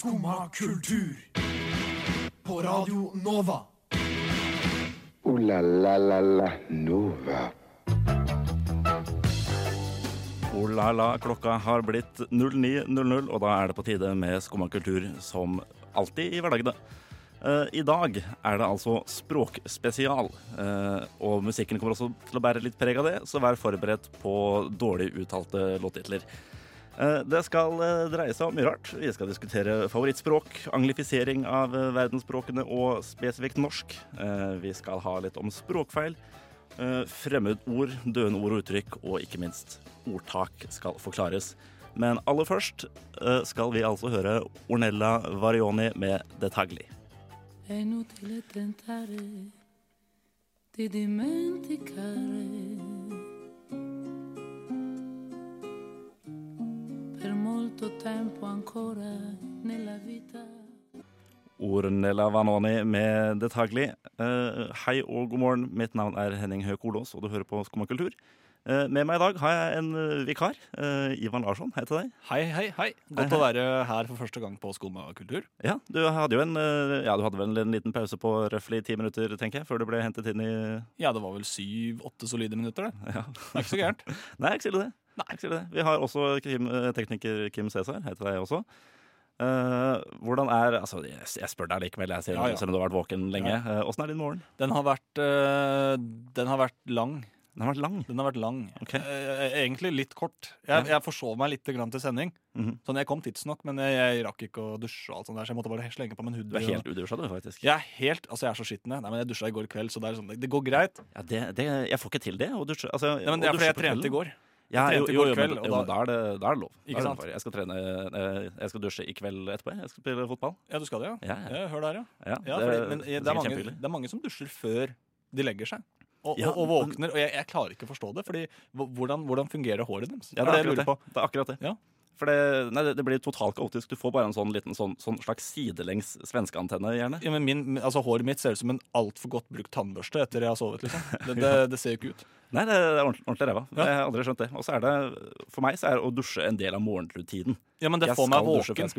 Skumma kultur. På Radio Nova. O-la-la-la-la Nova. Oh la la, klokka har blitt 09.00, og da er det på tide med Skumma kultur som alltid i hverdagene. Eh, I dag er det altså språkspesial, eh, og musikken kommer også til å bære litt preg av det, så vær forberedt på dårlig uttalte låttitler. Eh, Det skal eh, dreie seg om mye rart. Vi skal diskutere favorittspråk, anglifisering av eh, verdensspråkene og spesifikt norsk. Vi skal ha litt om språkfeil, fremmedord, døende ord og uttrykk, og ikke minst ordtak skal forklares. Men aller først skal vi altså høre Ornella Varioni med Detagli. È Per molto tempo ancora nella vita. Ornella Vanoni med Detagli. Uh, hei og god morgen. Mitt navn er Henning Høek Olås, og du hører på Skumma kultur. Uh, med meg i dag har jeg en eh, vikar. Uh, Ivan Larsson, hei til deg. Hei, hei, hei. Godt å være her for første gang på Skumma kultur. Ja, du hadde jo en, ja, du hadde vel en liten pause på røftlig ti minutter, tenker jeg, før du ble hentet inn i Ja, det var vel syv-åtte solide minutter, det. Ja. Det er ikke så gærent. Nei, ikke sier det. Nei, ikke det. Vi har også Kim, eh, tekniker Kim Cæsar. Hei til deg også. Uh, hvordan er Altså, jeg, jeg spør deg likevel, jeg ser, Ja, ja. selv om du har vært våken lenge. Åssen ja. uh, er din morgen? Den har vært, uh, den har vært lang. Den har vært lang. Den har vært lang. Okay. Eh, egentlig litt kort. Jeg, jeg forsov meg litt grann til sending. Mhm. Sånn, Jeg kom tidsnok, men jeg, jeg rakk ikke å dusje, og alt sånt der, så jeg måtte bare slenge på meg en Du er helt udusja, du, faktisk. Jeg er helt, altså jeg er så skitten. jeg. Nei, men Jeg dusja i går kveld, så det, er sånn, det går greit. Ja, det, det, jeg får ikke til det. Å dusje. Altså, Nei, men det er fordi jeg trente i går. Ja, Jeg jo, jo, går jo, kveld, men, jo, men da, er det, da er det lov. Ikke er sant? Jeg skal trene eh, Jeg skal dusje i kveld etterpå. Jeg skal spille fotball. Ja, du skal det, ja? Ja, hør der, ja. Ja, fordi, men det, det er er mange, det er mange som dusjer før de legger seg. Og, Ja, og, og våkner. Og jeg, jeg klarer ikke å forstå det. Fordi hvordan, hvordan fungerer håret deres? Ja, det er det akkurat det. på. Det er akkurat det. Ja. For det, nei, det, det blir totalt kaotisk. Du får bare en sånn liten sånn, sånn slags sidelengs svenskeantenne, gjerne. Ja, men min, altså Håret mitt ser ut som en altfor godt brukt tannbørste etter jeg har sovet. liksom Det, det, det ser jo ikke ut. Nei, det er ordentlig, ordentlig ræva. Ja. Jeg har aldri skjønt det. Og så er det, for meg så er å dusje en del av morgenrutinen. Ja, men det jeg får meg våken.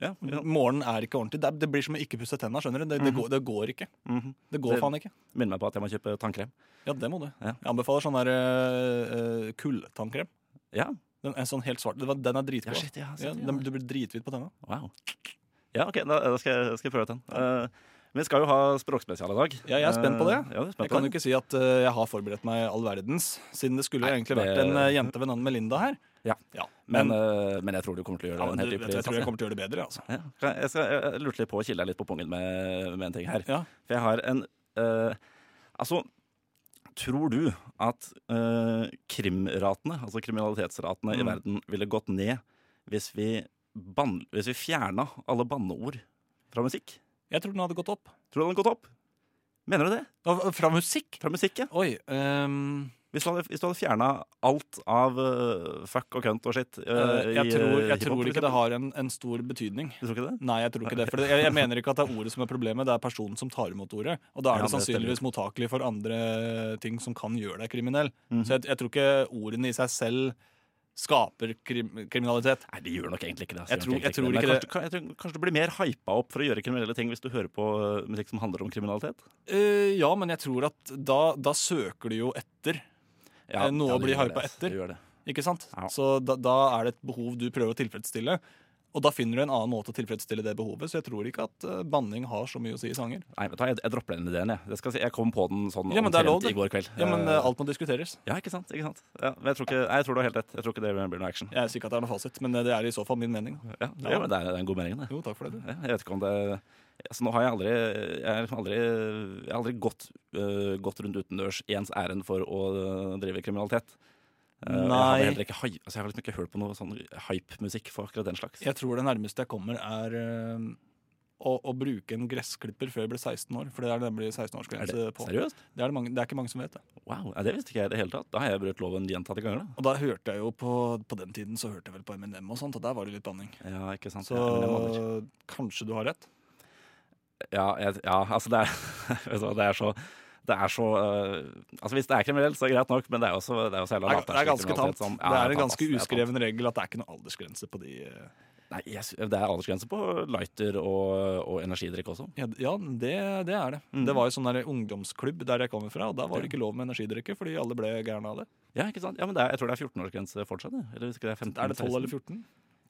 Ja, ja. Morgenen er ikke ordentlig. Det, det blir som å ikke pusse tenna. skjønner du? Det, det, går, det går ikke. Mhm. Det går Det- faen ikke. Minner meg på at jeg må kjøpe tannkrem. Ja, det må du. Ja. Jeg anbefaler sånn der uh, kulltannkrem. Ja, Den er sånn helt svart. Den var- Den er dritgod. Ja, shit, ja, shit, ja. den, du blir drithvit på tenna. wow. Ja, ok, da, da skal, jeg, skal jeg prøve den. Uh, vi skal jo ha språkspesial i dag. Ja, jeg er spent på det. Eh, ja, spent Jeg kan jo ikke si at uh, jeg har forberedt meg all verdens, siden det skulle Nei, egentlig det- vært en uh, jente ved navn Melinda her. Ja. Ja, Men, men, men jeg tror du kommer til å gjøre ja, en helt du, jeg tror jeg kommer til å gjøre det bedre. altså. Ja. Jeg, skal, jeg lurte litt på å kile deg litt på pungen med, med en ting her. Ja. For jeg har en Altså, tror du at uh, krimratene, altså kriminalitetsratene i Mm. verden, ville gått ned hvis vi, ban hvis vi fjerna alle banneord fra musikk? Jeg tror den hadde gått opp. Tror du den hadde gått opp? Mener du det? Fra musikk? Fra musikk, ja. Oi. ehm, Hvis du hadde, hvis du hadde fjerna alt av uh, fuck og cunt og shit eh, jeg i, tror, jeg tror ikke det har en, en stor betydning. Du tror ikke det? Nei, jeg tror ikke det. For jeg, jeg mener ikke at det er ordet som er problemet, det er personen som tar imot ordet. Og da er Ja, det det sannsynligvis mottakelig for andre ting som kan gjøre deg kriminell. Mm. Så jeg, jeg tror ikke ordene i seg selv skaper krim, kriminalitet. Nei, de gjør nok egentlig ikke det. Jeg tror- jeg tror ikke det. kanskje, jeg tror, kanskje du blir mer hypa opp for å gjøre kriminelle ting hvis du hører på musikk som handler om kriminalitet? Uh, ja, men jeg tror at da, da søker du jo etter. Ja, Eh, noe å det bli hypa etter. det det. Ikke sant? Ja. Så da, da er det et behov du prøver å tilfredsstille. Og da finner du en annen måte å tilfredsstille det behovet. Så jeg tror ikke at eh, banning har så mye å si i sanger. Nei, vet du, jeg, jeg dropper den ideen. Jeg, Jeg, jeg kom på den sånn Ja, omtrent i går kveld. Ja, men eh, alt må diskuteres. ja, ikke sant? ikke sant? Ja, men jeg, tror ikke, nei, jeg tror du har helt rett. Jeg tror ikke det blir noe action. Jeg er sikker at det er noe fasit, men det er i så fall min mening. Ja, ja men det er, det er en god mening, det. Jo, takk for det. du. Ja, jeg vet ikke om det altså, Nå har jeg aldri Jeg har aldri, jeg har aldri gått, uh, gått rundt utendørs i ens ærend for å uh, drive kriminalitet. Nei. Jeg har ikke, altså, jeg har liksom ikke hørt på noe sånn hype-musikk for akkurat den slags. Jeg tror det nærmeste jeg kommer, er eh, å, å bruke en gressklipper før jeg blir 16 år. For det er nemlig Er 16-årsgrense det på. seriøst? Det er, det, mange, det er ikke mange som vet det. Wow, ja, Det visste ikke jeg i det hele tatt. Da har jeg brutt loven gjentatte ganger. da Og da hørte jeg jo på, på den tiden så hørte jeg vel på Eminem og sånt, og der var det litt banning. Ja, ikke sant? Så Ja, kanskje du har rett. Ja, jeg, ja, altså det er, det er så det er så uh, Altså Hvis det er kriminelt, så er det greit nok, men det er også, det er også hele Det er, det er ganske tamt. som- ja, det er en ganske er uskreven regel at det er ikke noe aldersgrense på de, uh, Nei, yes, det er aldersgrense på lighter og, og energidrikk også. Ja, ja det, det er det. Mm. Det var jo sånn der ungdomsklubb der jeg kommer fra, og da var det ikke lov med energidrikke fordi alle ble gærne av det. Ja, ikke sant? Ja, men det er, Jeg tror det er 14-årsgrense fortsatt. Eller hvis ikke det er 15 Er det 12 eller 16. 14?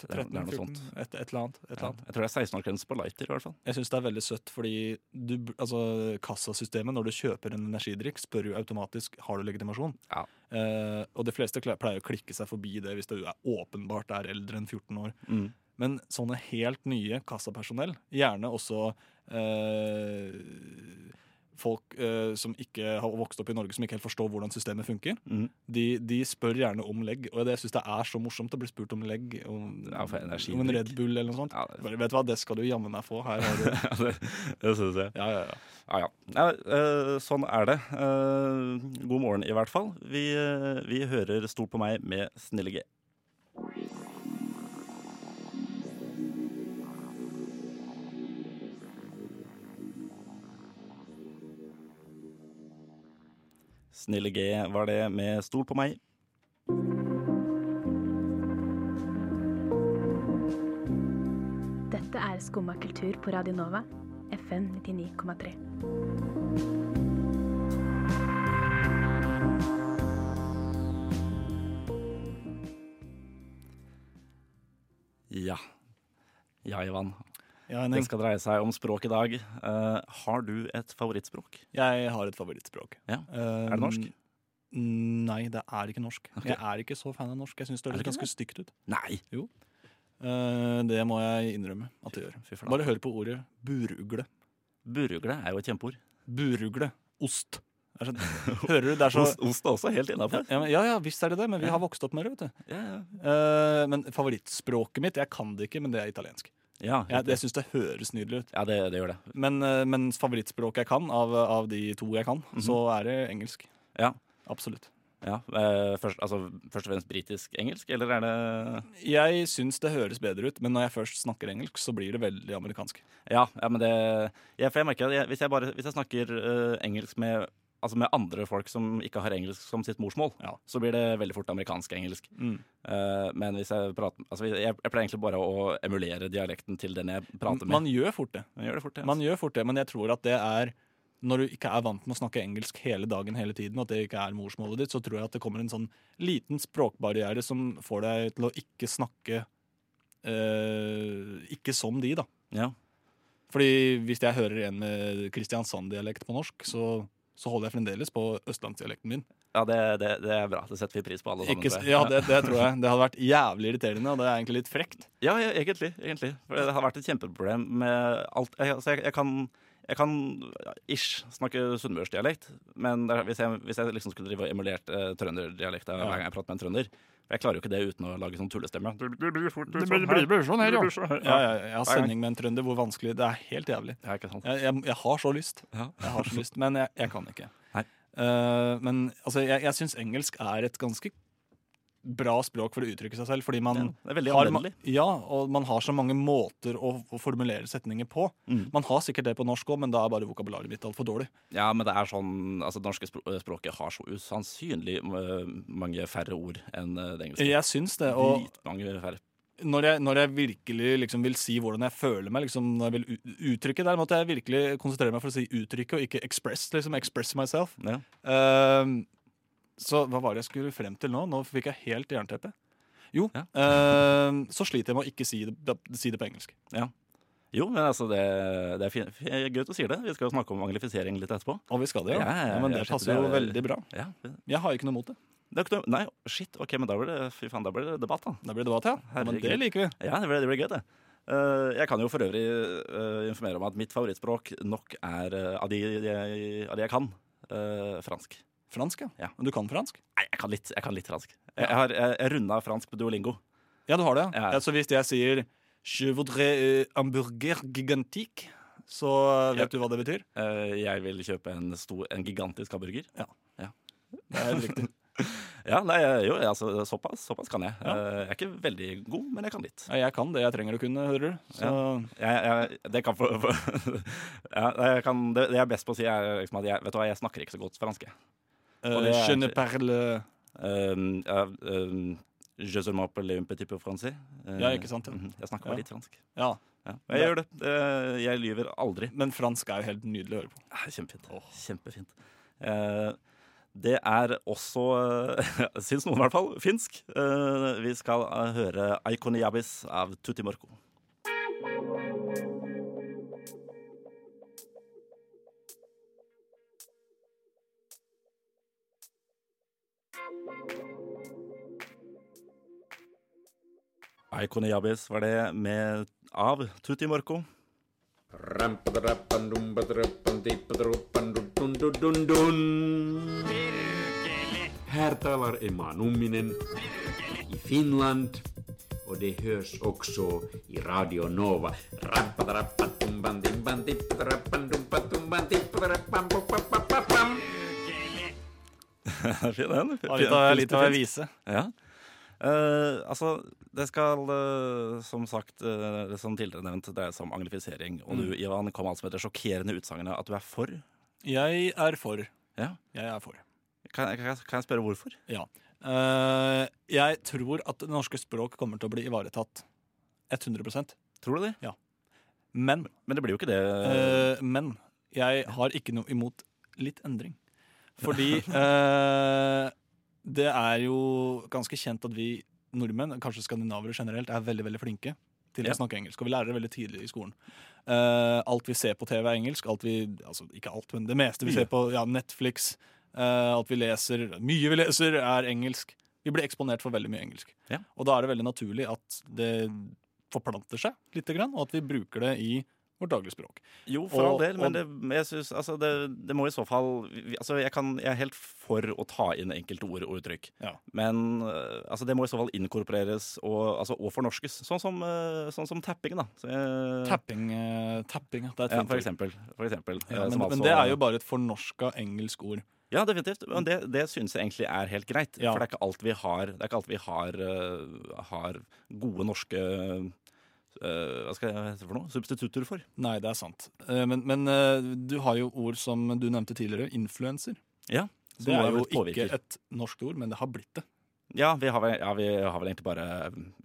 Det er- 13 det er noe 14? sånt. Et, et eller annet. Et eller Ja, annet. jeg tror det er 16-årsgrense på lighter, i hvert fall. Jeg syns det er veldig søtt, fordi du, altså, kassasystemet når du kjøper en energidrikk, spør jo automatisk har du legitimasjon. Ja. Eh, og de fleste pleier å klikke seg forbi det hvis du er åpenbart er eldre enn 14 år. Mm. Men sånne helt nye kassapersonell, gjerne også eh, folk eh, som ikke har vokst opp i Norge, som ikke helt forstår hvordan systemet funker, Mm. de, de spør gjerne om legg. Og jeg syns det er så morsomt å bli spurt om legg, om, Ja, om en Red Bull eller noe sånt. Ja, det- Bare, vet du hva, det skal du jammen meg få. Her har du det, det synes jeg. Ja, ja, ja. Ja, eh, sånn er det. Eh, god morgen, i hvert fall. Vi, eh, vi hører Stol på meg med Snille G. Snille G var det med Stol på meg. Dette er Skumma kultur på Radio Nova, FN 99,3. Ja. Ja, Ivan. Ja Det skal dreie seg om språk i dag. Uh, har du et favorittspråk? Jeg har et favorittspråk. Ja. Um, Er det norsk? Nei, det er ikke norsk. Okay. Jeg er ikke så fan av norsk. Jeg syns det høres ganske stygt ut. Nei! Eh, det må jeg innrømme at det gjør. Bare hør på ordet burugle. Burugle er jo et kjempeord. Burugle. Ost. Hører du? Det er så Ost, ost er også helt innafor. ja, ja, ja, visst er det det, men vi har vokst opp med det. vet du. Ja, ja. Uh, men favorittspråket mitt, jeg kan det ikke, men det er italiensk. Ja, Jeg, jeg syns det høres nydelig ut. ja det, det gjør det. Men, uh, men favorittspråket jeg kan, av, av de to jeg kan, så er det engelsk. Ja. Absolutt. Ja, eh, først, altså, først og fremst britisk-engelsk, eller er det Jeg syns det høres bedre ut, men når jeg først snakker engelsk, så blir det veldig amerikansk. Ja, ja men det ja, For jeg merker at jeg, hvis, jeg bare, hvis jeg snakker uh, engelsk med, altså med andre folk som ikke har engelsk som sitt morsmål, Ja. så blir det veldig fort amerikansk-engelsk. Mm. Uh, men hvis jeg prater altså, jeg, jeg pleier egentlig bare å emulere dialekten til den jeg prater med. Man gjør fort det. Man gjør det fort, det, altså. Man gjør fort det, Men jeg tror at det er når du ikke er vant med å snakke engelsk hele dagen hele tiden, og at det ikke er morsmålet ditt, så tror jeg at det kommer en sånn liten språkbarriere som får deg til å ikke snakke uh, ikke som de, da. ja. Fordi hvis jeg hører en med Kristiansand-dialekt på norsk, så, så holder jeg fremdeles på østlandsdialekten min. Ja, det, det, det er bra. Det setter vi pris på alle sammen. Ikke, ja, det, det tror jeg. Det hadde vært jævlig irriterende, og det er egentlig litt frekt. Ja, ja, egentlig. egentlig. For det har vært et kjempeproblem med alt jeg, altså jeg, jeg kan jeg kan ja, ish snakke sunnmørsdialekt, men hvis, jeg, hvis jeg liksom skulle drive og emulert eh, trønderdialekt hver gang jeg prater med en trønder jeg klarer jo ikke det uten å lage sånn tullestemme. Det blir fort Det blir- sånn her, ja. Det blir sånn her, Ja, ja, jeg har sending med en trønder hvor vanskelig Det er helt jævlig. Ja, ikke sant? Jeg, jeg, jeg har så lyst. Ja. Jeg har så lyst, Men jeg, jeg kan ikke. Nei. Eh, men altså, jeg, jeg syns engelsk er et ganske bra språk for å uttrykke seg selv, fordi man Ja, har, ja, og man har så mange måter å, å formulere setninger på. Mm. Man har sikkert det på norsk òg, men da er bare vokabularet mitt altfor dårlig. Ja, men det er sånn Altså, det norske språket har så usannsynlig eh, mange færre ord enn eh, det engelske. Jeg syns det. Og Dritmange færre. når jeg, når jeg virkelig liksom vil si hvordan jeg føler meg, liksom, når jeg vil uttrykke, der måtte jeg virkelig konsentrere meg for å si uttrykke og ikke express. liksom Express myself. Ja. Ehm, så hva var det jeg skulle frem til nå? Nå fikk jeg helt jernteppe. Jo, Ja. eh, så sliter jeg med å ikke si det, si det på engelsk. Jo, men altså, det, det er gøy at du sier det. Vi skal jo snakke om anglifisering litt etterpå. Og vi skal det, ja. Ja, ja, ja, men det passer jo veldig bra. Ja, Jeg har ikke noe mot det. det er ikke noe, nei, shit, ok, men da blir det, fy faen, da blir det debatt, da. Da blir det debatt, ja. ja men det liker vi. Ja, det blir, det blir gøy, det. Uh, jeg kan jo for øvrig uh, informere om at mitt favorittspråk nok er uh, av, de, de, av de jeg kan, fransk. Fransk, ja. Ja. Men du kan fransk? Nei, jeg kan litt, jeg kan litt fransk. Jeg, jeg har jeg, jeg runda fransk på duolingo. Ja, du har det. Ja. Ja. så hvis jeg sier Je voudrais euh, hamburger gigantique, så vet Ja. du hva det betyr? Eh, jeg vil kjøpe en, stor, en gigantisk hamburger. Ja. Det er riktig. Ja, nei, jo, altså, såpass, såpass kan jeg. Ja. Eh, jeg er ikke veldig god, men jeg kan litt. Ja, jeg kan det jeg trenger å kunne, hører du. Så Jeg, jeg, det kan få få- ja, jeg kan, det, det jeg er best på å si, er liksom at jeg, vet du hva, jeg snakker ikke så godt fransk. Jeg. uh, det er Je ne parle Um, um, Je ne parle un petit peu français. Eh, Ja, ikke sant, ja. mhm, Jeg snakker bare litt fransk. Ja, Ja. Jeg gjør det. Eh, Jeg lyver aldri. Men fransk er jo helt nydelig å høre på. Kjempefint. Kjempefint. Kjempefint. Eh, det er også, eh, syns noen i hvert fall, finsk. Eh, vi skal eh, høre Aikoniabis av Tutti Morco. Aikoniabis var det med av Tutti Morco. Her talar Emma Numminen i Finland og det høres også i Radio Nova. Fin den. Litt av, ei vise. Ja. Eh, altså, det skal uh, som sagt, uh, det som tidligere nevnt, dreie seg om anglifisering. Og du, Ivan, kom altså med det sjokkerende utsagnet at du er for. Jeg er for. Ja. Jeg er for. Kan, kan, jeg- kan jeg spørre hvorfor? Ja. Jeg tror at det norske språk kommer til å bli ivaretatt. 100% Tror du det? Men, Men det blir jo ikke det. men jeg har ikke noe imot litt endring. Fordi det er jo ganske kjent at vi nordmenn, kanskje skandinavere generelt, er veldig veldig flinke til Ja. å snakke engelsk. Og vi lærer det veldig tidlig i skolen. Uh, alt vi ser på TV er engelsk. Alt vi, altså Ikke alt, men det meste vi ser på ja, Netflix, Uh, alt vi leser, mye vi leser, er engelsk. Vi blir eksponert for veldig mye engelsk. Ja. Og da er det veldig naturlig at det forplanter seg litt, grann, og at vi bruker det i vårt daglige språk. jo, for all del, men det, jeg synes, altså, det, det må i så fall altså, jeg, kan, jeg er helt for å ta inn enkelte ord og uttrykk. Ja. Men eh, altså, det må i så fall inkorporeres og, altså, og fornorskes. Sånn som, eh, sånn som tapping, da. Så jeg- Tapping, eh, tapping det er et Ja, for eksempel. For eksempel Ja, men, som men altså- det er jo bare et fornorska engelsk ord. Ja, definitivt. Men det, det syns jeg egentlig er helt greit. Ja. For det er ikke alt vi har, det er ikke alt vi har, har gode norske Hva skal jeg hete for noe? Substitutter for. Nei, det er sant. Eh, Men, men eh, du har jo ord som du nevnte tidligere, influenser. Ja. Det er jo ikke et norsk ord, men det har blitt det. Ja, vi har ja, vi har vel egentlig bare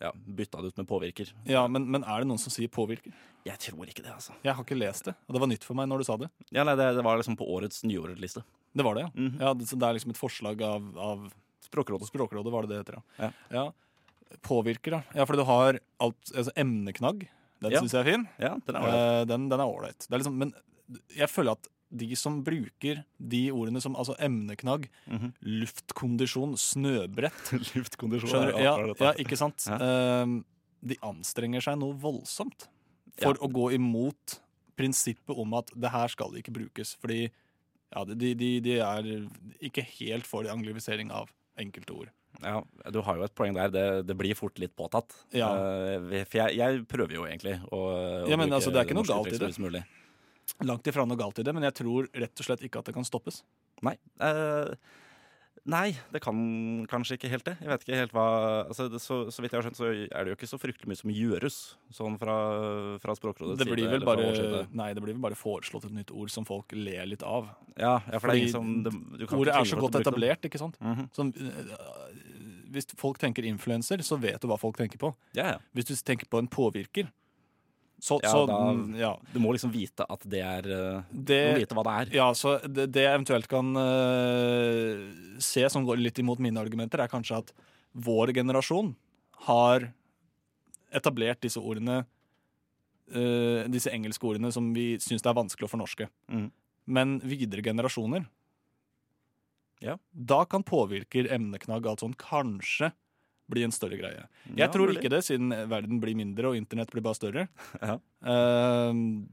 ja, bytta det ut med påvirker. Ja, men, men er det noen som sier påvirker? Jeg tror ikke det, altså. Jeg har ikke lest det, og det var nytt for meg når du sa det. Ja, nei, det, det var liksom på årets nyordliste. Det var det, ja. Mhm. ja det, så det er liksom et forslag av, av Språkrådet. Språkrådet var det det heter, Ja. ja. Påvirker, da. Ja, fordi du har alt, altså emneknagg. Den Ja. syns jeg er fin. Ja, den er ålreit. Eh, den, den er ålreit. Liksom, men jeg føler at de som bruker de ordene som altså emneknagg, Mhm. luftkondisjon, snøbrett Luftkondisjon. Skjønner du? Ja, ja, ikke sant? Eh, de anstrenger seg noe voldsomt for Ja. å gå imot prinsippet om at det her skal ikke brukes. Fordi ja, de, de, de er ikke helt for anglifisering av enkelte ord. Ja, du har jo et poeng der. Det, det blir fort litt påtatt. Ja. Uh, for jeg, jeg prøver jo egentlig å, å Ja, men bruke altså, det er ikke noe norske galt i det. mulig. Langt ifra noe galt i det, men jeg tror rett og slett ikke at det kan stoppes. Nei. eh, nei, det kan kanskje ikke helt det. Jeg vet ikke helt hva altså, det, så, så vidt jeg har skjønt, så er det jo ikke så fryktelig mye som gjøres sånn fra, fra Språkrådets Det blir, side. vel bare, nei, det blir vel bare foreslått et nytt ord som folk ler litt av. Ja, ja, for det er Fordi ingen som det, du kan Ordet er så godt etablert, ikke sant? Mhm. Som, øh, hvis folk tenker influenser, så vet du hva folk tenker på. Ja, ja. Hvis du tenker på en påvirker, så, Ja, så da- mm, ja. Du må liksom vite at det er det, Du må vite hva det er. ja, så det, det jeg eventuelt kan uh, se som går litt imot mine argumenter, er kanskje at vår generasjon har etablert disse ordene uh, Disse engelske ordene som vi syns det er vanskelig å fornorske. Mm. Men videre generasjoner Ja. Da kan påvirker, emneknagg, alt sånn kanskje bli en større greie. Jeg Ja, tror ikke det, siden verden blir mindre og internett blir bare større. Ja. Uh,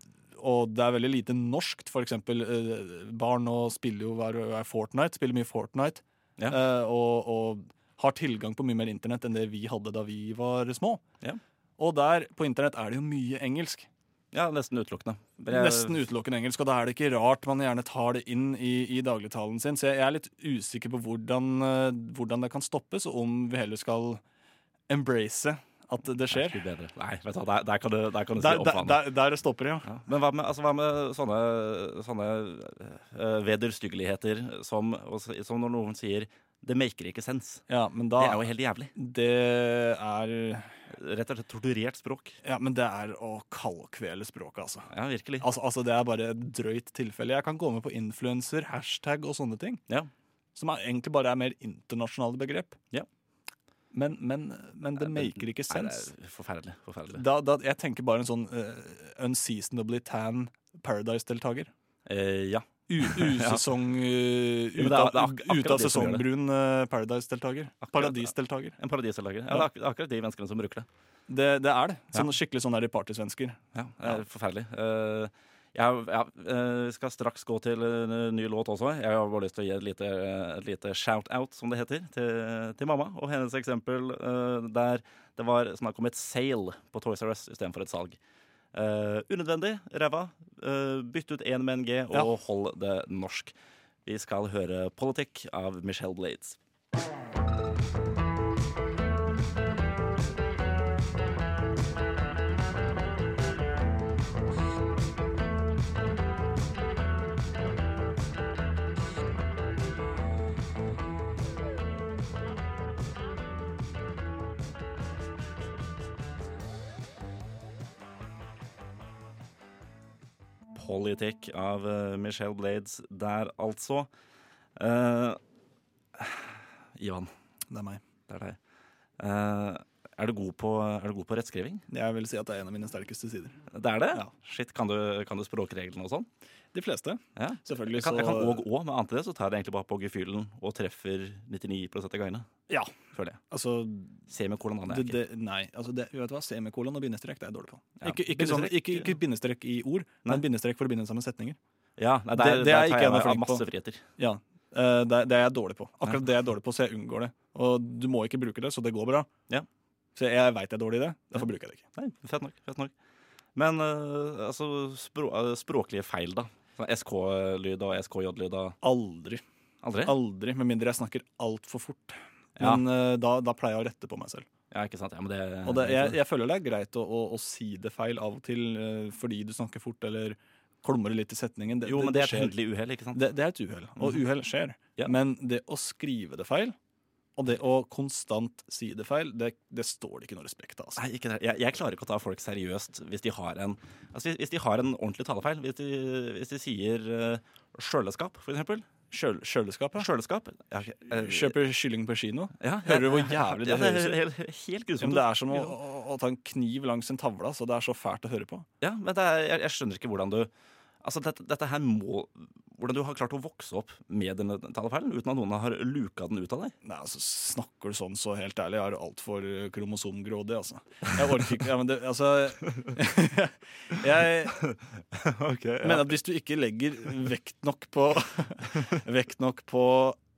og det er veldig lite norskt. For eksempel eh, barn nå spiller jo er, er Fortnite, spiller mye Fortnite. Ja. Uh, og, og har tilgang på mye mer internett enn det vi hadde da vi var små. Ja. Og der på internett er det jo mye engelsk. Ja, nesten utelukkende. Jeg- Nesten utelukkende engelsk, og da er det ikke rart man gjerne tar det inn i, i dagligtalen sin. Så jeg er litt usikker på hvordan, eh, hvordan det kan stoppes, og om vi heller skal embrace at det skjer. Bedre. Nei, vet du der, der kan du, der kan du si Der, opp der, vannet. der, det stopper, ja. Ja. Men hva med, altså, hva med sånne, sånne uh, vederstyggeligheter som, som når noen sier Det maker ikke sens. Ja, men da Det er jo helt jævlig. Det er Rett og slett torturert språk. Ja, men det er å kaldkvele språket, altså. Ja, virkelig. Altså, altså Det er bare et drøyt tilfelle. Jeg kan gå med på influenser, hashtag og sånne ting. Ja. Som er, egentlig bare er mer internasjonale begrep. Ja. Men, men, men det maker ikke Nei, sens. det er forferdelig. forferdelig. Da, da, jeg tenker bare en sånn uh, unseasonably tan Paradise-deltaker. Eh, ja. Usesong uh, ut, av, sesongbrun uh, Paradise-deltaker. Paradis-deltaker. En paradisdeltaker. Ja, Ja. det er ak- akkurat de menneskene som bruker det. Det, det er det. Ja. Sånn, skikkelig sånn partysvensker. Ja, det er forferdelig. Uh, jeg ja, eh, skal straks gå til en ny låt også. Jeg har bare lyst til å gi et lite, lite shout-out, som det heter, til, til mamma. Og hennes eksempel eh, der det var snakk om et sale på Toys R Us istedenfor et salg. Eh, unødvendig, ræva. Uh, bytt ut én med en G, og Ja. hold det norsk. Vi skal høre 'Politikk' av Michelle Blades. Politic av eh, Michelle Blades der, altså. Uh, Ivan, Det er meg. det er deg. Uh, er, du god på, er du god på rettskriving? Jeg vil si at det er en av mine sterkeste sider. Det er det? Ja. Shit, Kan du, kan du språkreglene og sånn? De fleste. Ja. Selvfølgelig Jeg kan, så jeg kan òg òg, men annet enn det så tar jeg det egentlig bare på gefühlen og treffer 99% av gangene. Ja. Føler jeg. Altså, Semikolon kan er jeg ikke. det, nei, altså det, vet du hva? Semikolon og bindestrek det er jeg dårlig på. Ja. Ikke, ikke, sånn, ikke, ikke bindestrek i ord, Nei. men bindestrek for å binde sammen setninger. Ja, nei, det- der, det er der ikke jeg meg flink masse friheter. Ja, uh, det, det er jeg dårlig på. Akkurat det er jeg dårlig på, så jeg unngår det. Og du må ikke bruke det, så det går bra. Ja. Så jeg veit jeg er dårlig i det, derfor bruker jeg det ikke. Nei, fett nok. Fett nok. Men uh, altså, språ, uh, språklige feil, da. Sånn SK-lyd og SKJ-lyd og Aldri. Aldri? Aldri, Med mindre jeg snakker altfor fort. Ja. Men eh, da, da pleier jeg å rette på meg selv. Ja, ikke sant? Ja, men det, Og det, jeg, jeg føler det er greit å, å, å si det feil av og til eh, fordi du snakker fort eller klumrer litt i setningen. jo, men det er et hendelig uhell, ikke sant? Det, det er et uhell, og uhell skjer. Ja. Men det å skrive det feil, og det å konstant si det feil, det, det står det ikke noe respekt av. Altså. Nei, ikke det. Jeg, jeg klarer ikke å ta folk seriøst hvis de har en altså hvis, hvis de har en ordentlig talefeil. Hvis de, hvis de sier uh, sjøleskap, for eksempel. Kjøl, kjøleskap, ja. Kjøleskap? Ok, eh, Kjøper kylling på kino. ja, Hører du hvor jævlig det ja, høres ut? helt, helt, grusomt. det er som å, å, ta en kniv langs en tavle. Så det er så fælt å høre på. Ja, men det er, jeg, jeg skjønner ikke hvordan du Altså, dette, dette her må Hvordan du har klart å vokse opp med denne talefeilen uten at noen har luka den ut av deg. Nei, altså, Snakker du sånn, så helt ærlig, jeg er altfor kromosomgrådig, altså. Jeg orker ikke ja, men det, Altså Jeg mener at hvis du ikke legger vekt nok på Vekt nok på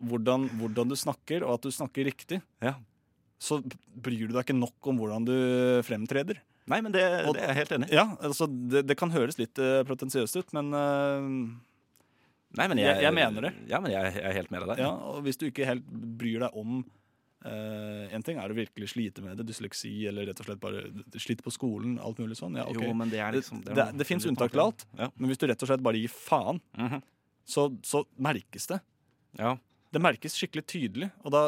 hvordan, hvordan du snakker, og at du snakker riktig, Ja. så bryr du deg ikke nok om hvordan du fremtreder. Nei, men det, Og- det er jeg helt enig i. Ja, altså, det, det kan høres litt uh, pretensiøst ut, men uh, Nei, men Jeg- jeg mener det. Ja, men jeg, jeg er helt med deg. Ja, og hvis du ikke helt bryr deg om Uh, En ting er å virkelig slite med det, dysleksi eller rett og slett bare slite på skolen, alt mulig sånn. Ja, okay. Jo, men det er liksom det, det, det fins unntak til alt, Ja. men hvis du rett og slett bare gir faen, Mhm. så, så merkes det. ja. Det merkes skikkelig tydelig, og da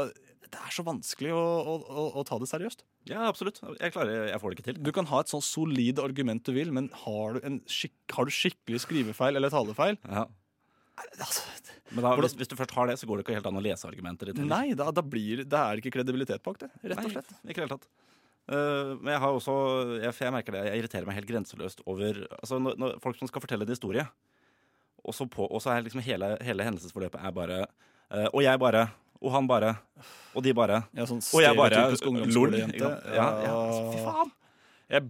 det er så vanskelig å, å, å, ta det seriøst. Ja, absolutt. Jeg klarer, jeg får det ikke til. Du kan ha et sånn solid argument du vil, men har du, en skikk, har du skikkelig skrivefeil eller talefeil Ja. altså, Men da, hvis, hvis du først har det, så går det ikke helt an å lese argumenter ditt. Nei, da, da blir det er ikke kredibilitet bak det. Rett og Nei, slett. Ikke helt tatt. Uh, men jeg har også jeg, jeg merker det, jeg irriterer meg helt grenseløst over altså når, når folk som skal fortelle en historie, og så, på, og så er liksom hele, hele hendelsesforløpet er bare uh, Og jeg bare. Og han bare. Og de bare. Ja, sånn Og jeg bare lol. Ja, ja, altså, fy faen! Jeg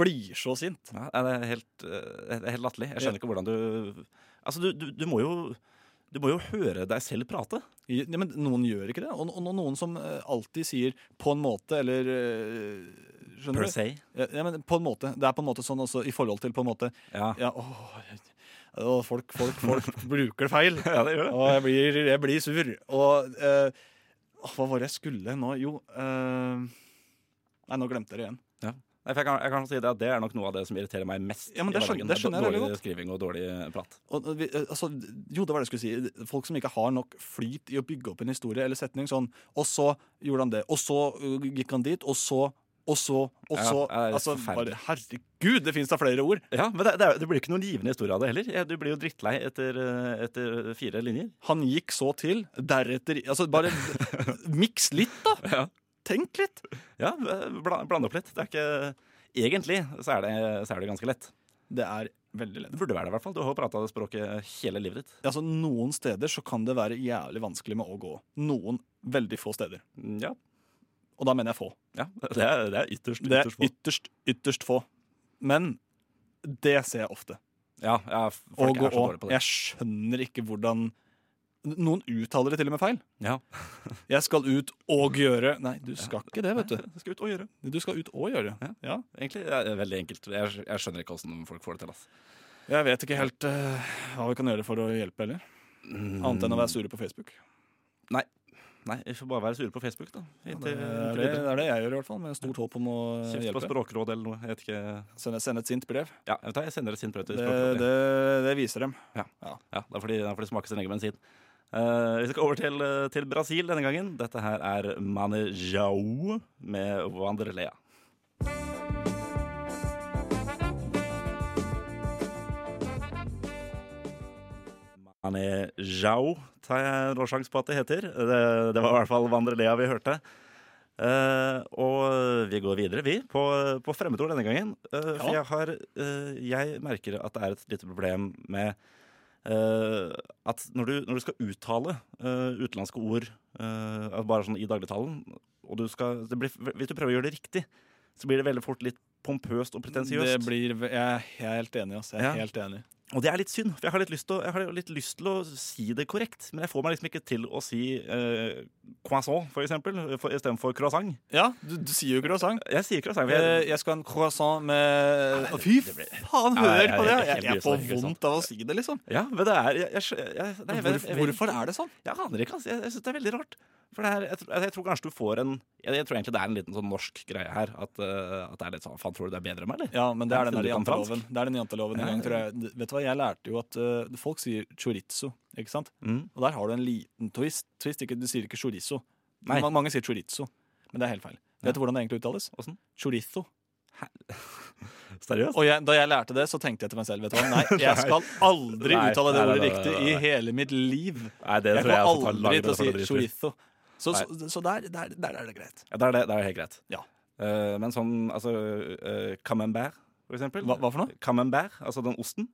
blir så sint. Ja, det er helt, eh, helt latterlig. Jeg skjønner ikke hvordan du Altså, du, du, du må jo du må jo høre deg selv prate. Ja, men noen gjør ikke det. Og, og noen som eh, alltid sier 'på en måte' eller eh, Skjønner Per du? se. Ja, ja, men på en måte. Det er på en måte sånn også i forhold til på en måte Ja. Ja, åh, og folk, folk, folk bruker det feil. ja, det gjør det. Og jeg blir, jeg blir sur. Og eh, hva var det jeg skulle nå? Jo eh, Nei, nå glemte jeg det igjen. Ja. Nei, jeg, kan, jeg kan si det at det er nok noe av det som irriterer meg mest. Ja, men det skjønner- det skjønner jeg Dårlig skriving og dårlig prat. Og, eh, altså, jo, det var det jeg skulle si. Folk som ikke har nok flyt i å bygge opp en historie eller setning. Sånn, og så gjorde han det, og så uh, gikk han dit, og så, og så, og så er altså, bare, Herregud, det fins da flere ord! Ja, Men det, det, blir ikke noen givende historie av det heller. Du blir jo drittlei etter, eh, etter fire linjer. Han gikk så til, deretter Altså, bare miks litt, da! Ja. Tenk litt! Ja, bla- Blande opp litt. Det er ikke Egentlig så er, det, så er det ganske lett. Det er veldig lett. Det burde være det, i hvert fall. Du har jo prata språket hele livet ditt. Altså, Noen steder så kan det være jævlig vanskelig med å gå. Noen veldig få steder. Ja, Og da mener jeg få. ja det, er, det er ytterst, Det er få. ytterst, ytterst få. Men det ser jeg ofte. Ja, ja, folk og, er så dårlige på det. Jeg skjønner ikke hvordan Noen uttaler det til og med feil. Ja. Jeg skal ut og gjøre Nei, du skal ikke det, vet du. Det skal ut og gjøre. Du skal ut og gjøre. Ja. Ja. Egentlig det veldig enkelt. Jeg, jeg skjønner ikke åssen folk får det til. ass. Jeg vet ikke helt uh, hva vi kan gjøre for å hjelpe heller. Annet enn å være sure på Facebook. Nei, vi får bare være sure på Facebook, da. Det Inntil- er det, det er det jeg gjør, i hvert fall. Med stort håp om å Kjeft på hjelpe. språkråd eller noe. Jeg vet ikke. Sende, sende et sint brev. Ja, vet du, jeg sender et sint brev til Det, språkrådet. det, det viser dem. Ja, får de, da får de smake sin egen bensin. Uh, vi skal over til, eh, til Brasil denne gangen. Dette her er Manejao med Wanderlea. Manejao tar jeg nå sjanse på at det heter. Det, det var i hvert fall Vandrelea vi hørte. Uh, og vi går videre, vi, på, på fremmedord denne gangen. Uh, For Ja. jeg har uh, Jeg merker at det er et lite problem med at når du, når du skal uttale utenlandske ord bare sånn i dagligtalen, og du skal, det blir, hvis du prøver å gjøre det riktig, så blir det veldig fort litt pompøst og Det pretensiøst. jeg er helt enig. Altså. Jeg er Ja. helt enig. Og det er litt synd, for jeg har litt lyst til å, jeg har litt lyst til å si det korrekt. Men jeg får meg liksom ikke til å si eh, croissant, for eksempel, for, istedenfor croissant. Ja, du, du sier jo croissant. Jeg sier croissant. for Eh, Jeg, Jeg skal ha en croissant med Nei, Fy faen, hør jeg- på det! jeg- jeg- Jeg, jeg får vondt av å si det, liksom. ja, men det er jeg, jeg, jeg, jeg, jeg, Hvorfor, jeg, jeg, hvorfor er det sånn? Jeg aner ikke, altså. Jeg, jeg syns det er veldig rart. For det er, jeg, tror- jeg tror kanskje du får en jeg, jeg tror egentlig det er en liten sånn norsk greie her. At, eh, at det er litt sånn Faen, tror du det er bedre enn meg, eller? Ja, men det er den Ja, der janteloven. Det er den janteloven en Ja, gang, ja. tror jeg. Vet du hva, jeg lærte jo at uh, folk sier chorizo, ikke sant? Mm. Og der har du en liten twist. twist ikke, du sier ikke chorizo. Nei. Ma- Mange sier chorizo, men det er helt feil. Vet du hvordan det egentlig uttales? Åssen? Chorizo. Seriøst? Og jeg, da jeg lærte det, så tenkte jeg til meg selv vet du hva? Nei, jeg skal aldri uttale det ordet riktig i hele mitt liv. Nei, det Jeg tror jeg også aldri til å si chorizo. Så, så, så der, der, der er det greit. Ja, Der, er, det, det er helt greit. Ja. Eh, men sånn altså uh, Camembert, for eksempel. Hva, hva for noe? Camembert, altså den osten.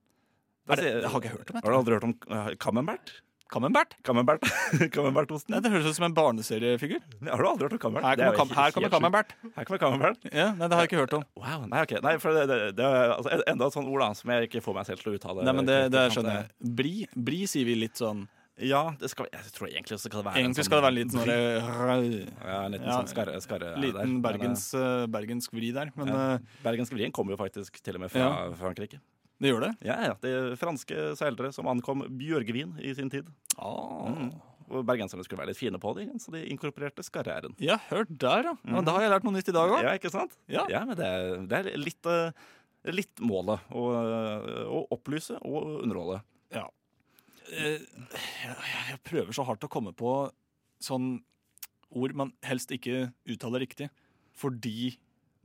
Er det, jeg har ikke hørt om Har du aldri hørt om uh, Camembert? Camembert? Camembert. Camembert-osten? Nei, det høres ut som en barneseriefigur. Har du aldri hørt om Camembert? Her Det er kommer, jo kam, her kommer helt sjukt. Camembert. Her kommer Camembert. Ja, nei, det har jeg ikke hørt om. Wow, nei, ok. Nei, for det, det, det er altså, enda et sånt ord da, som jeg ikke får meg selv til å uttale. Nei, men det, det skjønner jeg. Bri, bri sier vi litt sånn Ja, det skal, jeg tror egentlig skal det være en Egentlig sånn skal det være litt sånn. Ja, en liten Ja, sånn skarre, skarre Liten bergens, eh, bergensk vri der. Men ja. eh, Bergensk vrien kommer jo faktisk til og med fra Ja. Frankrike. det gjør det. Ja, ja, det er franske seilere som ankom Bjørgvin i sin tid. Ah. Mm. Og bergenserne skulle være litt fine på det, så de inkorporerte skarre-r-en. Ja, hørt der, ja. ja. Da har jeg lært noe nytt i dag òg. Ja, ikke sant? Ja. men det er, det er litt, eh, litt målet. Å, eh, å opplyse og underholde. Eh, jeg, jeg prøver så hardt å komme på sånn ord man helst ikke uttaler riktig, fordi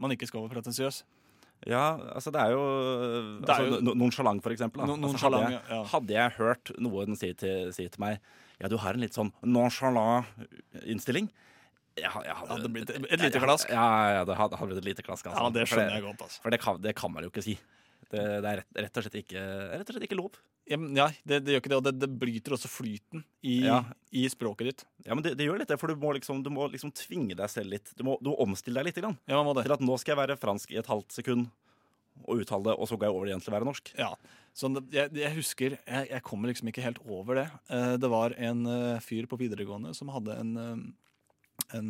man ikke skal være pretensiøs. Ja, altså det er jo, Det er altså, jo- no- Nonchalant, for eksempel. No- altså, hadde, jeg, ja. hadde jeg hørt noen si til, si til meg Ja, du har en litt sånn nonchalant innstilling. Jeg, jeg Hadde blitt et lite klask. Ja, ja, det hadde, hadde blitt et lite klask. Altså. Ja, det skjønner jeg godt. altså. For det kan, det kan man jo ikke si. Det, det er rett, rett, og slett ikke, rett og slett ikke lov. Ja, det, det gjør ikke det, og det, det bryter også flyten i, Ja. i språket ditt. Ja, men det, det gjør litt det, for du må liksom, du må liksom tvinge deg selv litt. Du må, du må omstille deg litt. Grann, Ja, man må det. til at nå skal jeg være fransk i et halvt sekund og uttale det, og så går jeg over igjen til å være norsk. Ja. Sånn, jeg, jeg husker jeg, jeg kommer liksom ikke helt over det. Eh, Det var en eh, fyr på videregående som hadde en, eh, en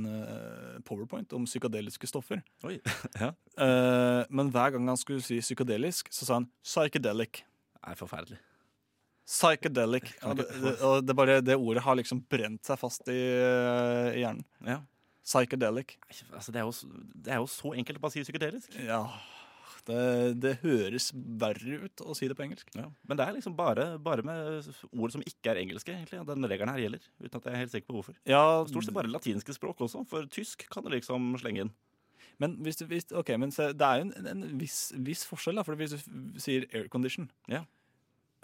powerpoint om psykadeliske stoffer. Oi, ja. Men hver gang han skulle si psykadelisk, så sa han psychedelic. Det er forferdelig. Psychedelic. Ja, det, det, og det, bare, det ordet har liksom brent seg fast i, eh, i hjernen. Ja. Psychedelic. Altså, det, er jo, det er jo så enkelt å bare si psykedelisk. Ja, det, det høres verre ut å si det på engelsk. Ja. Men det er liksom bare, bare med ord som ikke er engelske, egentlig. Den regelen her gjelder. Uten at jeg er helt sikker på hvorfor. Ja, Stort sett bare latinske språk også, for tysk kan du liksom slenge inn. Men, hvis du, hvis, okay, men det er jo en, en viss, viss forskjell, da. For hvis du sier aircondition Ja.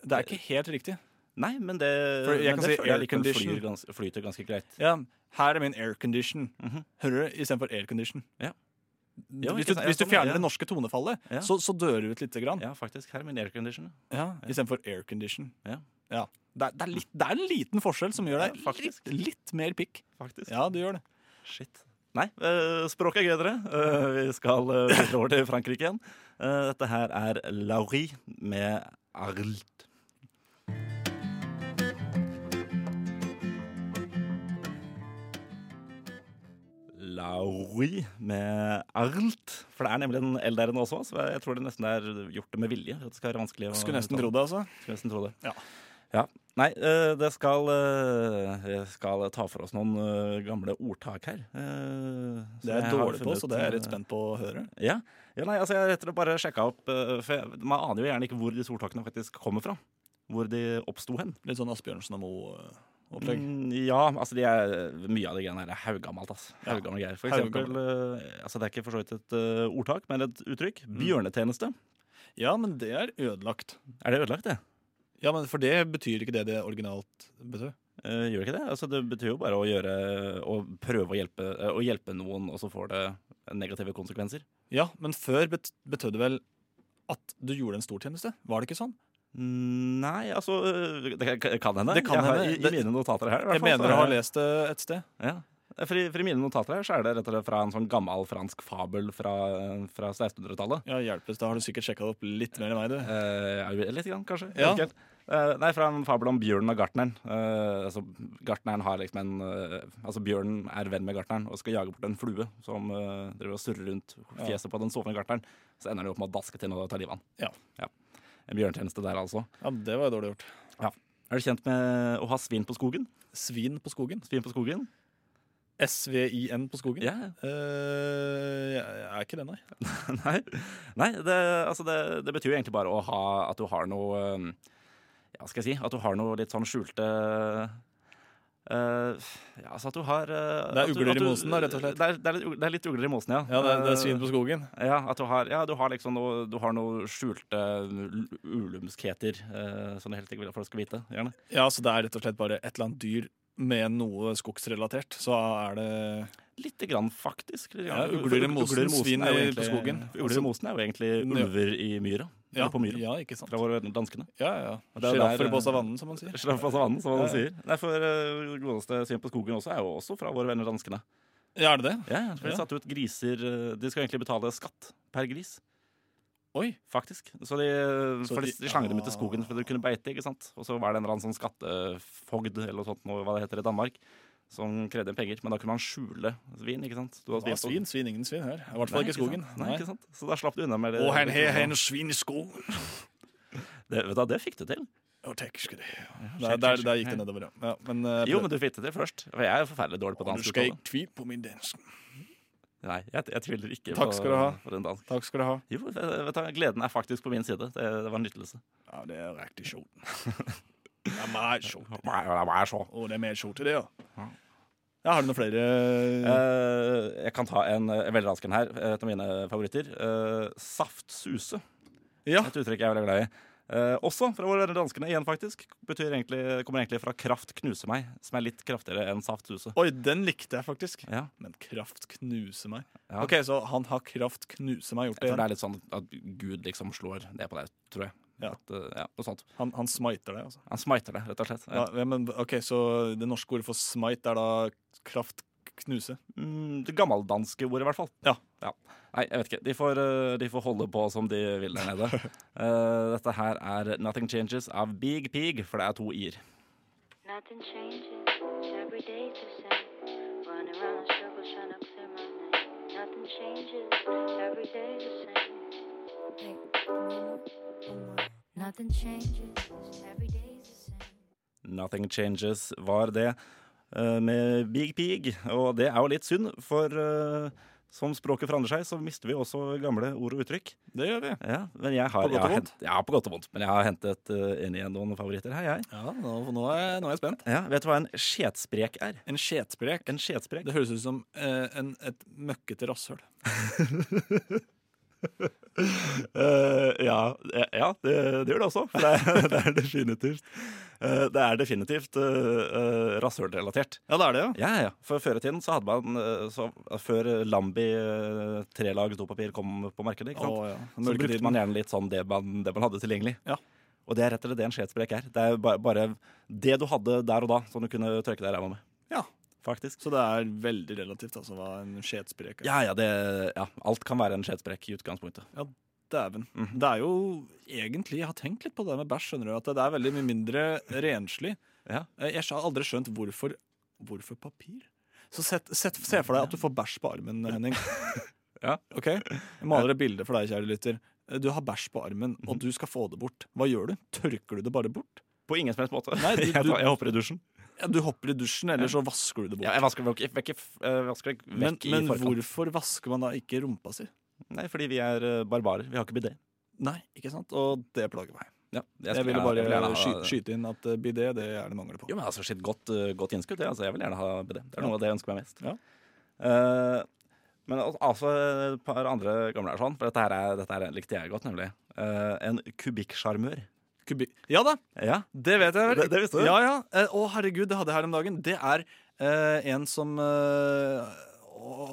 Det er ikke helt riktig. Nei, men det, For jeg men kan det si aircondition. Flyter, flyter ganske greit. Ja, her er min aircondition. Mhm. Hører du? Istedenfor aircondition. Ja. Ja, hvis, du, hvis du sånn, fjerner det norske tonefallet, Ja. så, så dør du ut lite grann. Ja, faktisk. Her er min aircondition. Ja, Istedenfor aircondition. Ja. Ja. Det, er, det, er litt, det er en liten forskjell som gjør deg litt, litt mer pikk. Faktisk. Ja, du gjør det. Shit. Nei, eh, språket er gøy, dere. Eh, vi skal uh, over til Frankrike igjen. Dette her er Laurie med Arlt. Laurie med Arlt. For det er nemlig en L der inne også, så jeg tror det nesten er gjort det med vilje. At det skal være vanskelig å Skulle nesten tro det, altså. Skulle nesten tro det. Ja. Ja. Nei, eh, det skal eh, skal ta for oss noen eh, gamle ordtak her. Det er jeg dårlig på, så det er jeg litt spent på å høre. Ja. ja, nei, altså jeg rett og slett bare sjekka opp For jeg, man aner jo gjerne ikke hvor disse ordtakene faktisk kommer fra. Hvor de oppsto hen. Litt sånn Asbjørnsen og Moe-opplegg. Mm, ja, altså de er, mye av de greiene her er haugammalt. Altså. Ja. Greier. For eksempel, eh, altså det er ikke for så vidt et uh, ordtak, men et uttrykk. Mm. Bjørnetjeneste. Ja, men det er ødelagt. Er det ødelagt, det? Ja, men For det betyr ikke det det originalt betød. Uh, gjør det ikke det? Altså, det betyr jo bare å gjøre Å prøve å hjelpe, eh, å hjelpe noen, og så får det negative konsekvenser. Ja, men før bet betød det vel at du gjorde en stortjeneste? Var det ikke sånn? Nei, altså øh, Det kan- hende. Det kan hende. I, I mine notater her. i hvert Jeg fall, mener jeg har lest det et sted. Ja. For i, for I mine notater her så er det rett og slett fra en sånn gammel fransk fabel fra, fra 1600-tallet. Ja, hjelpes, Da har du sikkert sjekka det opp litt mer enn meg, du. Eh, ja, litt grann, kanskje. Ja. Eh, nei, fra en fabel om bjørnen og gartneren. Eh, altså, gartneren har liksom en eh, Altså Bjørnen er venn med gartneren og skal jage bort en flue som eh, driver og surrer rundt fjeset på den sovende gartneren. Så ender han opp med å daske til og ta livet av den Ja. En bjørntjeneste der, altså. Ja, Det var jo dårlig gjort. Ja. Er du kjent med å ha svin på skogen? Svin på skogen. Svin på skogen? SVIN på skogen? Ja. Uh, jeg jeg er ikke det, nei. Nei, Nei det, altså det, det betyr jo egentlig bare ha at du har noe um, Ja, skal jeg si? At du har noe litt sånn skjulte uh, Ja, altså at du har uh, Det er ugler i mosen da, rett og slett. Det er, det er, litt, det er litt ugler i mosen, ja. Ja, det, er- det er Uh, svin på skogen. Ja, at du har, ja, du har liksom noe Du har noe skjulte ulumskheter uh, som du helt ikke vil at folk skal vite. Gjerne. Ja, så det er rett og slett bare et eller annet dyr med noe skogsrelatert. Så er det Lite grann, faktisk. Litt Ja, ugler i mosen, svin på skogen. Ugler i mosen er jo egentlig ulver i myra. Ja, på myra. ja ikke sant. Fra våre danskene. Ja, ja. Er Sjiraffer på eh, savannen, som man sier. Sjiraffer på savannen, som man Ja, ja. sier. Nei, for uh, godeste Syn på skogen også er jo også fra våre venner danskene. Ja, er det det? Ja, for De satte ut griser uh, De skal egentlig betale skatt per gris, Oi. faktisk. Så de, Så for de, de- slang dem ut til Ah. skogen for de kunne beite, ikke sant. Og så var det en eller annen sånn skattefogd, eller noe sånt, noe, hva det heter i Danmark, som krevde penger. Men da kunne man skjule svin, ikke sant. Du har Ja, svin, svin, ingen svin her. I hvert fall ikke i skogen. sant. Nei, ikke sant? Så da slapp du unna med det. Og han har en svin i skogen. det, vet du, det fikk du til. Å, takk skal du ha. Der, gikk det nedover, ja. ja men, uh, Jo, men du fikk det til først. For jeg er forferdelig dårlig på dansk. Du skal ikke tvile på min dansk. Nei, jeg, jeg tviler ikke Takk på, du ha. på den dansk. Takk skal du ha. Jo, vet du, gleden er faktisk på min side. Det, det var en nytelse. Ja, det er riktig sjot. Det er mer. Nei, det. Det er mer til det, ja. Ja. Har du noen flere Eh, jeg kan ta en en veldig rask en her. Et av mine favoritter. Uh, saftsuse. Ja. Et uttrykk jeg er veldig glad i. Eh, også fra våre danskene igjen, faktisk. Betyr egentlig, kommer egentlig fra kraft knuse meg, som er litt kraftigere enn saftsuse. Oi, den likte jeg faktisk. Ja, Men kraft knuse meg. ja. Ok, Så han har kraft knuse meg gjort det For det er litt sånn at Gud liksom slår ned på deg, tror jeg. Ja. At, eh, ja, noe sånt. Han, han smiter det, altså. Han smiter det, rett og slett. Ja, ja, men ok, Så det norske ordet for smite er da kraft knuse? Mm, det gammeldanske ordet, i hvert fall. Ja. Nei, jeg vet ikke. De får, eh, de får holde på som de vil der nede. uh, dette her er 'Nothing Changes' av Big Pig, for det er to i-er. Nothing changes, every day's the same. Running around the circles trying to clear my name. Nothing changes, every day's the same. Nothing changes, every day's the same. 'Nothing Changes' var det. eh, med Big Pig. Og det er jo litt synd, for eh, som språket forandrer seg, så mister vi også gamle ord og uttrykk. Det gjør vi. Ja, men jeg har, På godt og vondt? Ja, på godt og vondt. Men jeg har hentet uh, inn igjen noen favoritter her, jeg. Ja, nå, nå, er, jeg- nå er jeg spent. Ja, vet du hva en skjetsprek er? En skjetsprek. En skjetsprek? Det høres ut som uh, en, et møkkete rasshøl. Eh, ja, eh, ja det, det gjør det også. For det det er definitivt uh, Det er definitivt uh, rasshølrelatert. Ja, det er det, ja. Ja, ja. For før i tiden så hadde man så, Før Lambi uh, trelags dopapir kom på markedet, ikke sant? Oh, ja. så brukte man gjerne litt sånn det man, det man hadde tilgjengelig. Ja. Og det er rett og slett det en skjetsprek er. Det er bare, bare det du hadde der og da, som du kunne tørke deg i ræva med. Ja. Faktisk. Så det er veldig relativt altså, hva en skjedsprek er. Ja, ja, det, ja, alt kan være en skjedsprek i utgangspunktet. Ja, Dæven. Mhm. Det er jo egentlig Jeg har tenkt litt på det med bæsj, skjønner du. At det er veldig mye mindre renslig. Ja. Eh, Jeg har aldri skjønt hvorfor Hvorfor papir? Så set, set, Se for deg at du får bæsj på armen, Henning. Ja. Ok? Jeg maler et bilde for deg, kjære lytter. Eh, Du har bæsj på armen, Mhm. og du skal få det bort. Hva gjør du? Tørker du det bare bort? På ingen som helst måte. Nei, du- jeg, du- tar- jeg hopper i dusjen. Ja, du hopper i dusjen, eller så vasker du det bort. Ja, jeg vasker det vekk, vekk, eh, vekk men i men forkant. hvorfor vasker man da ikke rumpa si? Nei, fordi vi er eh, barbarer. Vi har ikke bidé. Nei, ikke sant? Og det plager meg. Ja, Jeg, ville bare sky, skyte inn at eh, bidé, det er det mangler på. Jo, men altså, shit, godt, godt innskudd. det. Altså, jeg vil gjerne ha bidé. Det er Ja. noe av det jeg ønsker meg mest. Ja. Uh, men altså et par andre gamle er sånn, for dette her, er, dette her likte jeg godt, nemlig. Uh, en kubikksjarmør. Kubi ja da, Ja, det vet jeg vel. Det- det visste du? Ja, ja. Eh, Å, herregud, det hadde jeg her om dagen. Det er eh, en som eh,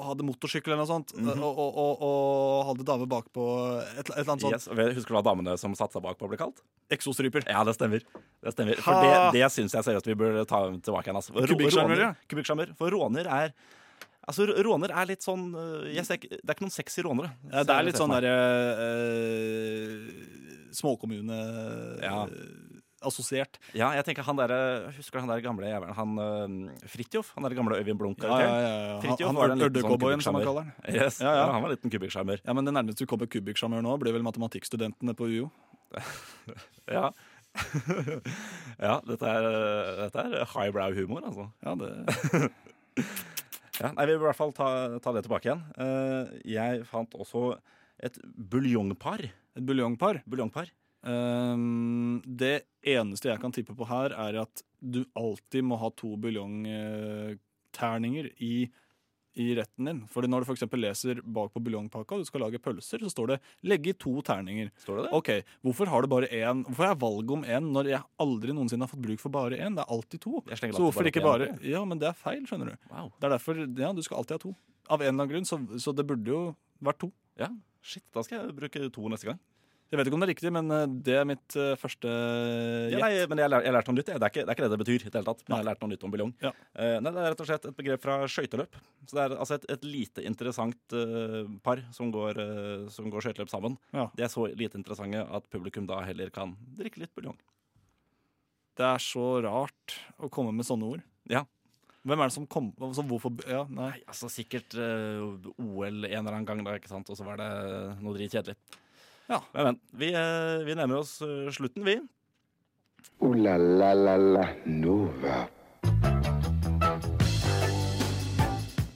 hadde motorsykkel eller noe sånt, mm -hmm. og, og, og, og hadde dame bakpå et, et eller annet sånt. yes. Husker du hva damene som satt seg bakpå, ble kalt? Eksostriper. Ja, det stemmer. Det stemmer. For Ha! det, det syns jeg seriøst vi burde ta tilbake igjen. Altså. Kubikksjarmer, ja. Kubikksjarmør. For råner er Altså, råner er litt sånn øh, ser, Det er ikke noen sexy rånere. Ja, det er litt sånn derre meg. Småkommune Ja. assosiert. Ja, jeg tenker han der, Husker han der gamle jævelen? Han øh, Fridtjof? Han der gamle Øyvind Ja, ja, Blunk-karakteren? ja, ja. Han, Fridtjof han var den liten sånn Ørdecowboyen, som man kaller den. Yes. Ja, ja. han var en liten kubikksjarmør. Ja, men Det nærmeste du kommer kubikksjarmør nå, blir vel matematikkstudentene på UiO. Ja. ja, dette er, dette er highbrow-humor, altså. Ja, det Ja, nei, Vi vil i hvert fall ta, ta det tilbake igjen. Uh, jeg fant også et buljongpar. Et buljongpar. Buljongpar. Um, det eneste jeg kan tippe på her, er at du alltid må ha to buljongterninger i, i retten din. Fordi når du f.eks. leser bak på buljongpakka, du skal lage pølser, så står det 'legge i to terninger'. Står det det? Ok, Hvorfor har du bare én? Hvorfor har jeg valg om én når jeg aldri noensinne har fått bruk for bare én? Det er alltid to. Så hvorfor ikke bare. Ja, men det er feil, skjønner du. Wow. Det er derfor, ja, Du skal alltid ha to. Av en eller annen grunn, så, så det burde jo vært to. Ja, shit, da skal jeg bruke to neste gang. Jeg vet ikke om det er riktig, men eh, det er mitt eh, første Ja, nei, men jeg, lær, jeg lærte noe nytt. Det er, ikke, det er ikke det det betyr. i det hele tatt. Men jeg har lært noe nytt om biljong. Ja. Eh, nei, Det er rett og slett et begrep fra skøyteløp. Så det er altså et, et lite interessant uh, par som går, som går skøyteløp sammen. Ja. De er så lite interessante at publikum da heller kan drikke litt buljong. Det er så rart å komme med sånne ord. Ja. Hvem er det som kom altså, Hvorfor Ja, nei. Nei, altså Sikkert uh, OL en eller annen gang, da, ikke sant? og så var det noe dritkjedelig. Ja. Men, men. Vi, uh, vi nærmer oss uh, slutten, vi. O-la-la-la-la Nova.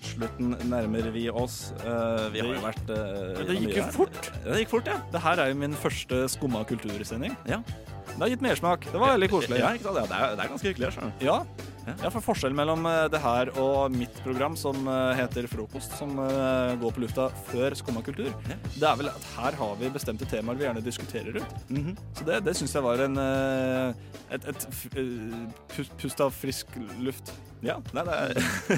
Slutten nærmer vi oss. Eh, vi har jo vært eh, Det gikk jo fort. Ja, det gikk fort, ja. Det her er jo min første skumma kultursending. Ja. Det har gitt mersmak. Det var veldig koselig. Ja, ikke sant? Ja, det, er, det er ganske hyggelig. skjønner. Ja. Ja, for forskjellen mellom eh, det her og mitt program som eh, heter Frokost, som eh, går på lufta før Skumma kultur, det er vel at her har vi bestemte temaer vi gjerne diskuterer ut. -hmm. Så det, det syns jeg var en et, et, et pust, av frisk luft. Ja, nei, det er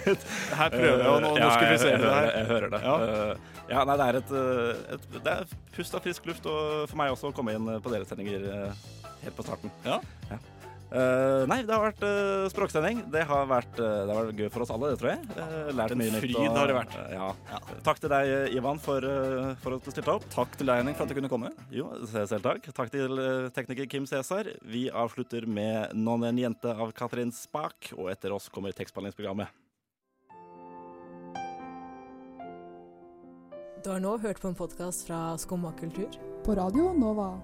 Her prøver jeg å norskifisere det her. jeg, hører det. Ja. Ja, nei, det er et, et Det er pust av frisk luft, og for meg også å komme inn på deres sendinger helt på starten. Ja. Ja. Eh, nei, det har vært uh, språksending. Det har vært, uh, det har vært gøy for oss alle, det tror jeg. Uh, lært En mye nytt. fryd har det vært. eh, ja. Takk til deg, eh, Ivan, for, eh, for at du stilte opp. Takk til deg, Henning, for at du kunne komme. Jo, selv takk. Takk til eh, tekniker Kim Cæsar. Vi avslutter med 'Non en jente' av Katrin Spak, og etter oss kommer tekstbehandlingsprogrammet. Du har nå hørt på en podkast fra Skumma kultur. På Radio Nova.